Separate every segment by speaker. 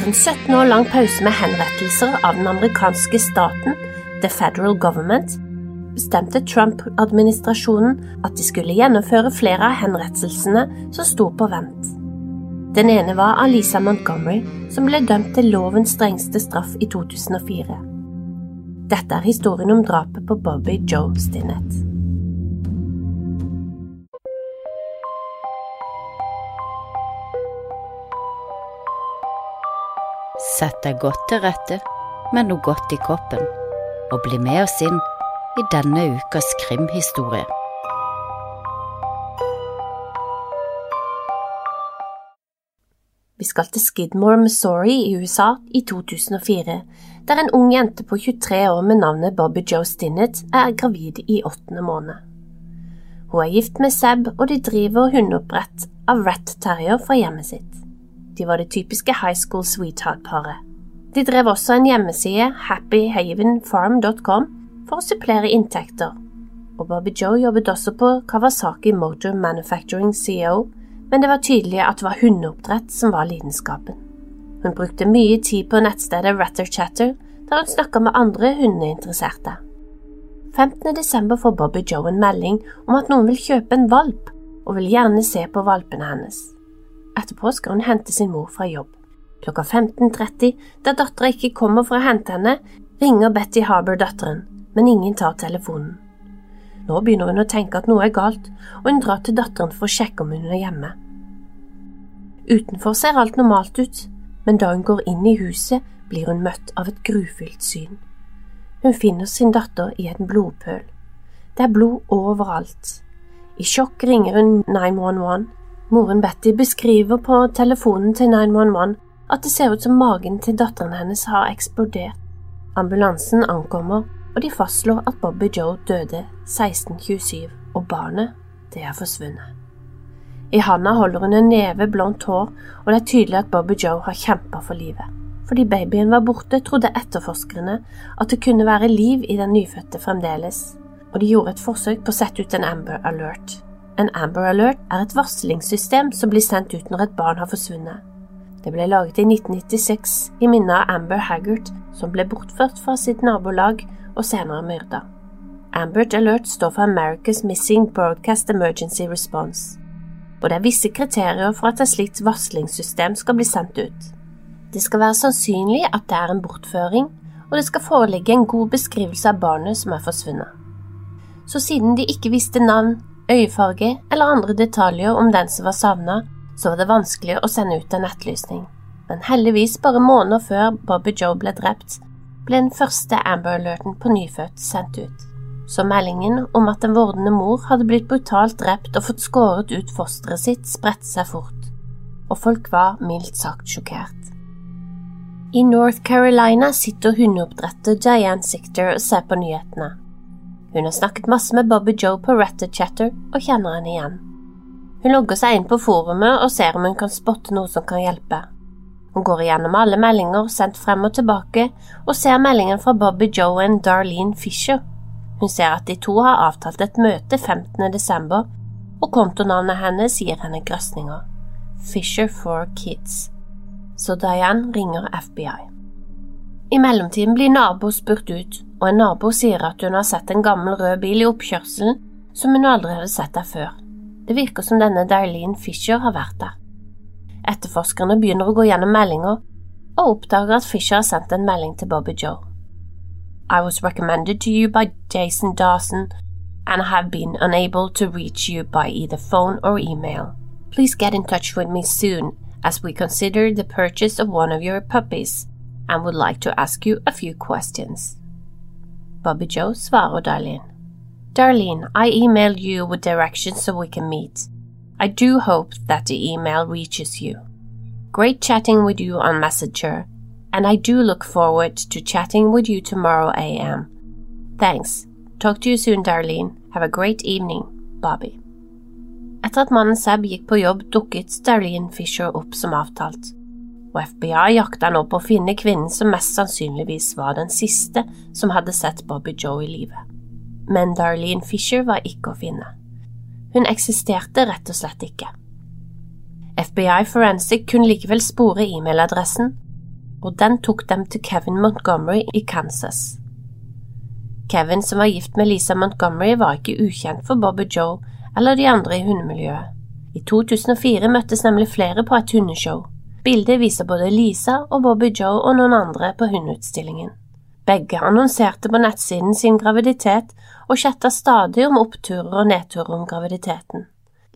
Speaker 1: Etter en 17 år lang pause med henrettelser av den amerikanske staten, the federal government, bestemte Trump-administrasjonen at de skulle gjennomføre flere av henrettelsene som sto på vent. Den ene var Alisa Montgomery, som ble dømt til lovens strengeste straff i 2004. Dette er historien om drapet på Bobby Joe Stinnett.
Speaker 2: Sett deg godt til rette med noe godt i koppen, og bli med oss inn i denne ukas krimhistorie.
Speaker 1: Vi skal til Skidmore, Missouri i USA i 2004, der en ung jente på 23 år med navnet Bobby Joe Stinnett er gravid i åttende måned. Hun er gift med Seb, og de driver hundeoppbrett av Rat Terrier fra hjemmet sitt. De var det typiske high school sweetheart-paret. De drev også en hjemmeside, happyhavenfarm.com, for å supplere inntekter, og Bobby Joe jobbet også på Kawasaki Motor Manufacturing CEO, men det var tydelig at det var hundeoppdrett som var lidenskapen. Hun brukte mye tid på nettstedet Ratter Chatter, der hun snakka med andre hundeinteresserte. 15. desember får Bobby Joe en melding om at noen vil kjøpe en valp, og vil gjerne se på valpene hennes. Etterpå skal hun hente sin mor fra jobb. Klokka 15.30, da dattera ikke kommer for å hente henne, ringer Betty Harbour datteren, men ingen tar telefonen. Nå begynner hun å tenke at noe er galt, og hun drar til datteren for å sjekke om hun er hjemme. Utenfor ser alt normalt ut, men da hun går inn i huset, blir hun møtt av et grufylt syn. Hun finner sin datter i en blodpøl. Det er blod overalt. I sjokk ringer hun 911, Moren Betty beskriver på telefonen til 911 at det ser ut som magen til datteren hennes har eksplodert. Ambulansen ankommer, og de fastslår at Bobby Joe døde 1627, og barnet, det er forsvunnet. I handa holder hun en neve blondt hår, og det er tydelig at Bobby Joe har kjempa for livet. Fordi babyen var borte, trodde etterforskerne at det kunne være liv i den nyfødte fremdeles, og de gjorde et forsøk på å sette ut en Amber Alert. En Amber Alert er et varslingssystem som blir sendt ut når et barn har forsvunnet. Det ble laget i 1996 i minne av Amber Haggart, som ble bortført fra sitt nabolag og senere myrda. Amber Alert står for America's Missing Broadcast Emergency Response, og det er visse kriterier for at et slikt varslingssystem skal bli sendt ut. Det skal være sannsynlig at det er en bortføring, og det skal foreligge en god beskrivelse av barnet som er forsvunnet. Så siden de ikke visste navn, øyefarge eller andre detaljer om den som var savna, så var det vanskelig å sende ut en etterlysning. Men heldigvis, bare måneder før Bobby Joe ble drept, ble den første Amber-alerten på nyfødt sendt ut. Så meldingen om at en vordende mor hadde blitt brutalt drept og fått skåret ut fosteret sitt, spredte seg fort, og folk var mildt sagt sjokkert. I North Carolina sitter hundeoppdretter Diane Sikter og ser på nyhetene. Hun har snakket masse med Bobby Joe på Ratterchatter og kjenner henne igjen. Hun logger seg inn på forumet og ser om hun kan spotte noe som kan hjelpe. Hun går igjennom alle meldinger sendt frem og tilbake, og ser meldingen fra Bobby Joe og Darlene Fisher. Hun ser at de to har avtalt et møte 15. desember, og kontonavnet hennes gir henne grøsninger. Fisher for Kids. Så Diane ringer FBI. I mellomtiden blir nabo spurt ut, og en nabo sier at hun har sett en gammel rød bil i oppkjørselen som hun aldri hadde sett der før. Det virker som denne Darlene Fisher har vært der. Etterforskerne begynner å gå gjennom meldinger, og oppdager at Fisher har sendt en melding til Bobby Joe. I was recommended to you by Jason Dawson and have been unable to reach you by either phone or email. Please get in touch with me soon as we consider the purchase of one of your puppies and would like to ask you a few questions. Bobby Joe svarer Darlene. Darlene, I emailed you with directions so we can meet. I do hope that the email reaches you. Great chatting with you on Messenger, and I do look forward to chatting with you tomorrow AM. Thanks. Talk to you soon, Darlene. Have a great evening. Bobby. Etter at mannen Seb gikk på jobb, dukket Darlene Fisher opp som avtalt. Og FBI jakta nå på å finne kvinnen som mest sannsynligvis var den siste som hadde sett Bobby Joe i live. Men Darlene Fisher var ikke å finne. Hun eksisterte rett og slett ikke. FBI Forensic kunne likevel spore e-mailadressen, og den tok dem til Kevin Montgomery i Kansas. Kevin, som var gift med Lisa Montgomery, var ikke ukjent for Bobby Joe eller de andre i hundemiljøet. I 2004 møttes nemlig flere på et hundeshow. Bildet viser både Lisa og Bobby Joe og noen andre på hundeutstillingen. Begge annonserte på nettsiden sin graviditet og chatta stadig om oppturer og nedturer om graviditeten.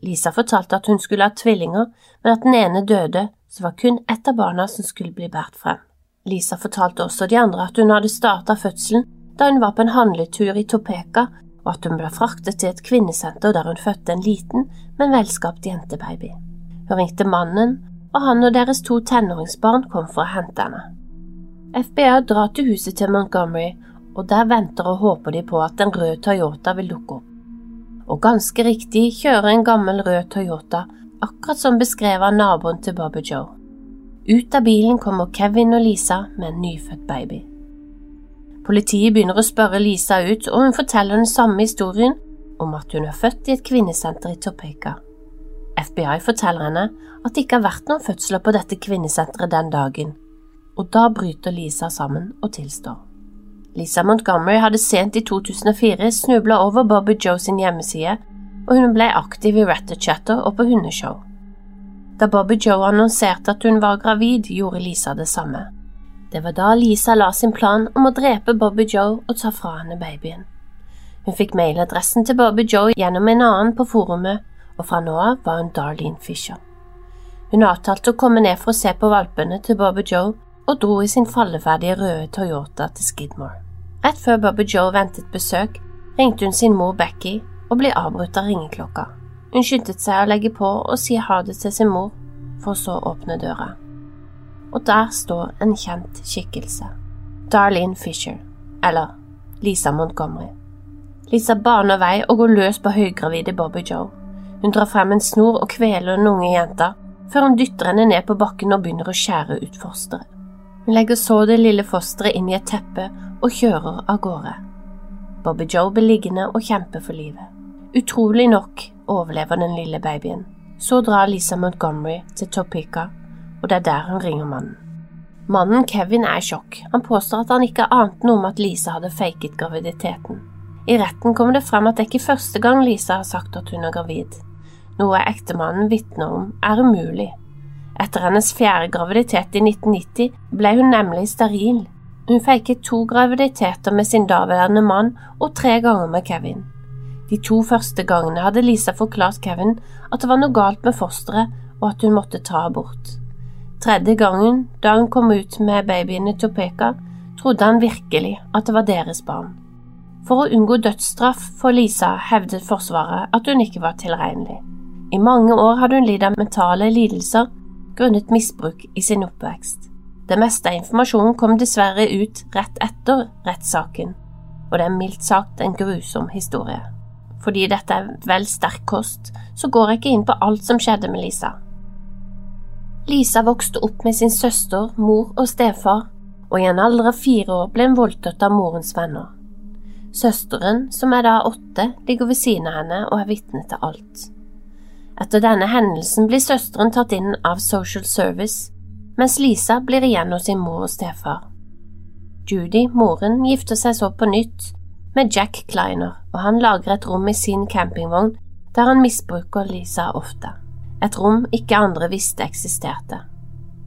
Speaker 1: Lisa fortalte at hun skulle ha tvillinger, men at den ene døde, så var kun ett av barna som skulle bli båret frem. Lisa fortalte også de andre at hun hadde starta fødselen da hun var på en handletur i Topeka, og at hun ble fraktet til et kvinnesenter der hun fødte en liten, men velskapt jentebaby. Hun ringte mannen, og han og deres to tenåringsbarn kom for å hente henne. FBI drar til huset til Montgomery, og der venter og håper de på at en rød Toyota vil dukke opp. Og ganske riktig kjører en gammel rød Toyota, akkurat som beskrevet av naboen til Bobby Joe. Ut av bilen kommer Kevin og Lisa med en nyfødt baby. Politiet begynner å spørre Lisa ut, og hun forteller den samme historien om at hun er født i et kvinnesenter i Topeka. FBI forteller henne at det ikke har vært noen fødsler på dette kvinnesenteret den dagen, og da bryter Lisa sammen og tilstår. Lisa Montgomery hadde sent i 2004 snubla over Bobby Joe sin hjemmeside, og hun ble aktiv i Ratterchatter og på hundeshow. Da Bobby Joe annonserte at hun var gravid, gjorde Lisa det samme. Det var da Lisa la sin plan om å drepe Bobby Joe og ta fra henne babyen. Hun fikk mailadressen til Bobby Joe gjennom en annen på forumet, og fra nå av var hun Darlene Fisher. Hun avtalte å komme ned for å se på valpene til Bobby Joe, og dro i sin falleferdige røde Toyota til Skidmore. Rett før Bobby Joe ventet besøk, ringte hun sin mor Becky og ble avbrutt av ringeklokka. Hun skyndte seg å legge på og si ha det til sin mor, for så å åpne døra og der står en kjent skikkelse. Darlene Fisher, eller Lisa Montgomery. Lisa baner vei og går løs på høygravide Bobby Joe. Hun drar frem en snor og kveler den unge jenta, før hun dytter henne ned på bakken og begynner å skjære ut fosteret. Hun legger så det lille fosteret inn i et teppe og kjører av gårde. Bobby Joe blir liggende og kjemper for livet. Utrolig nok overlever den lille babyen. Så drar Lisa Montgomery til Topeka og det er der hun ringer mannen. Mannen Kevin er i sjokk. Han påstår at han ikke ante noe om at Lisa hadde faket graviditeten. I retten kommer det frem at det ikke er første gang Lisa har sagt at hun er gravid. Noe ektemannen vitner om er umulig. Etter hennes fjerde graviditet i 1990 ble hun nemlig steril. Hun feiket to graviditeter med sin daværende mann og tre ganger med Kevin. De to første gangene hadde Lisa forklart Kevin at det var noe galt med fosteret og at hun måtte ta abort. Tredje gangen, da hun kom ut med babyen i Topeka, trodde han virkelig at det var deres barn. For å unngå dødsstraff for Lisa hevdet Forsvaret at hun ikke var tilregnelig. I mange år hadde hun lidd av mentale lidelser grunnet misbruk i sin oppvekst. Det meste av informasjonen kom dessverre ut rett etter rettssaken, og det er mildt sagt en grusom historie. Fordi dette er vel sterk kost, så går jeg ikke inn på alt som skjedde med Lisa. Lisa vokste opp med sin søster, mor og stefar, og i en alder av fire år ble hun voldtatt av morens venner. Søsteren, som er da åtte, ligger ved siden av henne og er vitne til alt. Etter denne hendelsen blir søsteren tatt inn av Social Service, mens Lisa blir igjen hos sin mor og stefar. Judy, moren, gifter seg så på nytt med Jack Kleiner, og han lager et rom i sin campingvogn der han misbruker Lisa ofte et rom ikke andre visste eksisterte.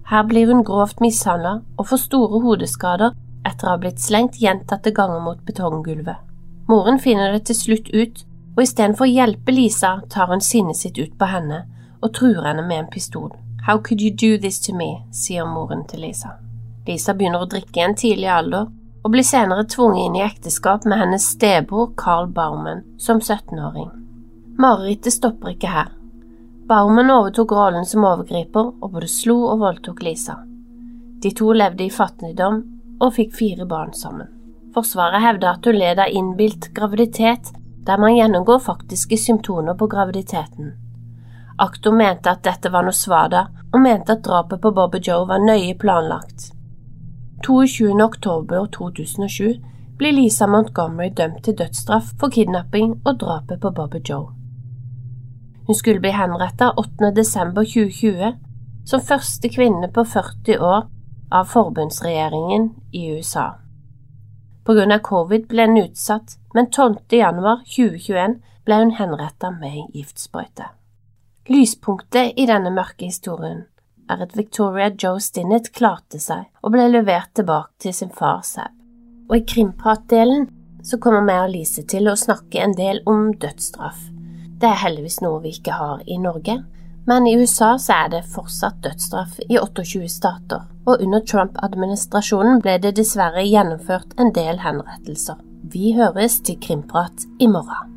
Speaker 1: Her blir hun grovt mishandlet og får store hodeskader etter å ha blitt slengt gjentatte ganger mot betonggulvet. Moren finner det til slutt ut, og istedenfor å hjelpe Lisa, tar hun sinnet sitt ut på henne og truer henne med en pistol. How could you do this to me, sier moren til Lisa. Lisa begynner å drikke i en tidlig alder, og blir senere tvunget inn i ekteskap med hennes stebror Carl Baumann som 17-åring. Marerittet stopper ikke her. Baumann overtok rollen som overgriper og både slo og voldtok Lisa. De to levde i fattigdom og fikk fire barn sammen. Forsvaret hevder at hun led av innbilt graviditet, der man gjennomgår faktiske symptomer på graviditeten. Aktor mente at dette var noe svada, og mente at drapet på Bobby Joe var nøye planlagt. 22. oktober 2007 blir Lisa Montgomery dømt til dødsstraff for kidnapping og drapet på Bobby Joe. Hun skulle bli henrettet 8. desember 2020, som første kvinne på 40 år av forbundsregjeringen i USA. På grunn av covid ble hun utsatt, men 12. januar 2021 ble hun henrettet med giftsprøyte. Lyspunktet i denne mørke historien er at Victoria Joe Stinnett klarte seg og ble levert tilbake til sin far Sab. Og i krimpratdelen så kommer vi og Lise til å snakke en del om dødsstraff. Det er heldigvis noe vi ikke har i Norge, men i USA så er det fortsatt dødsstraff i 28 stater, og under Trump-administrasjonen ble det dessverre gjennomført en del henrettelser. Vi høres til Krimprat i morgen.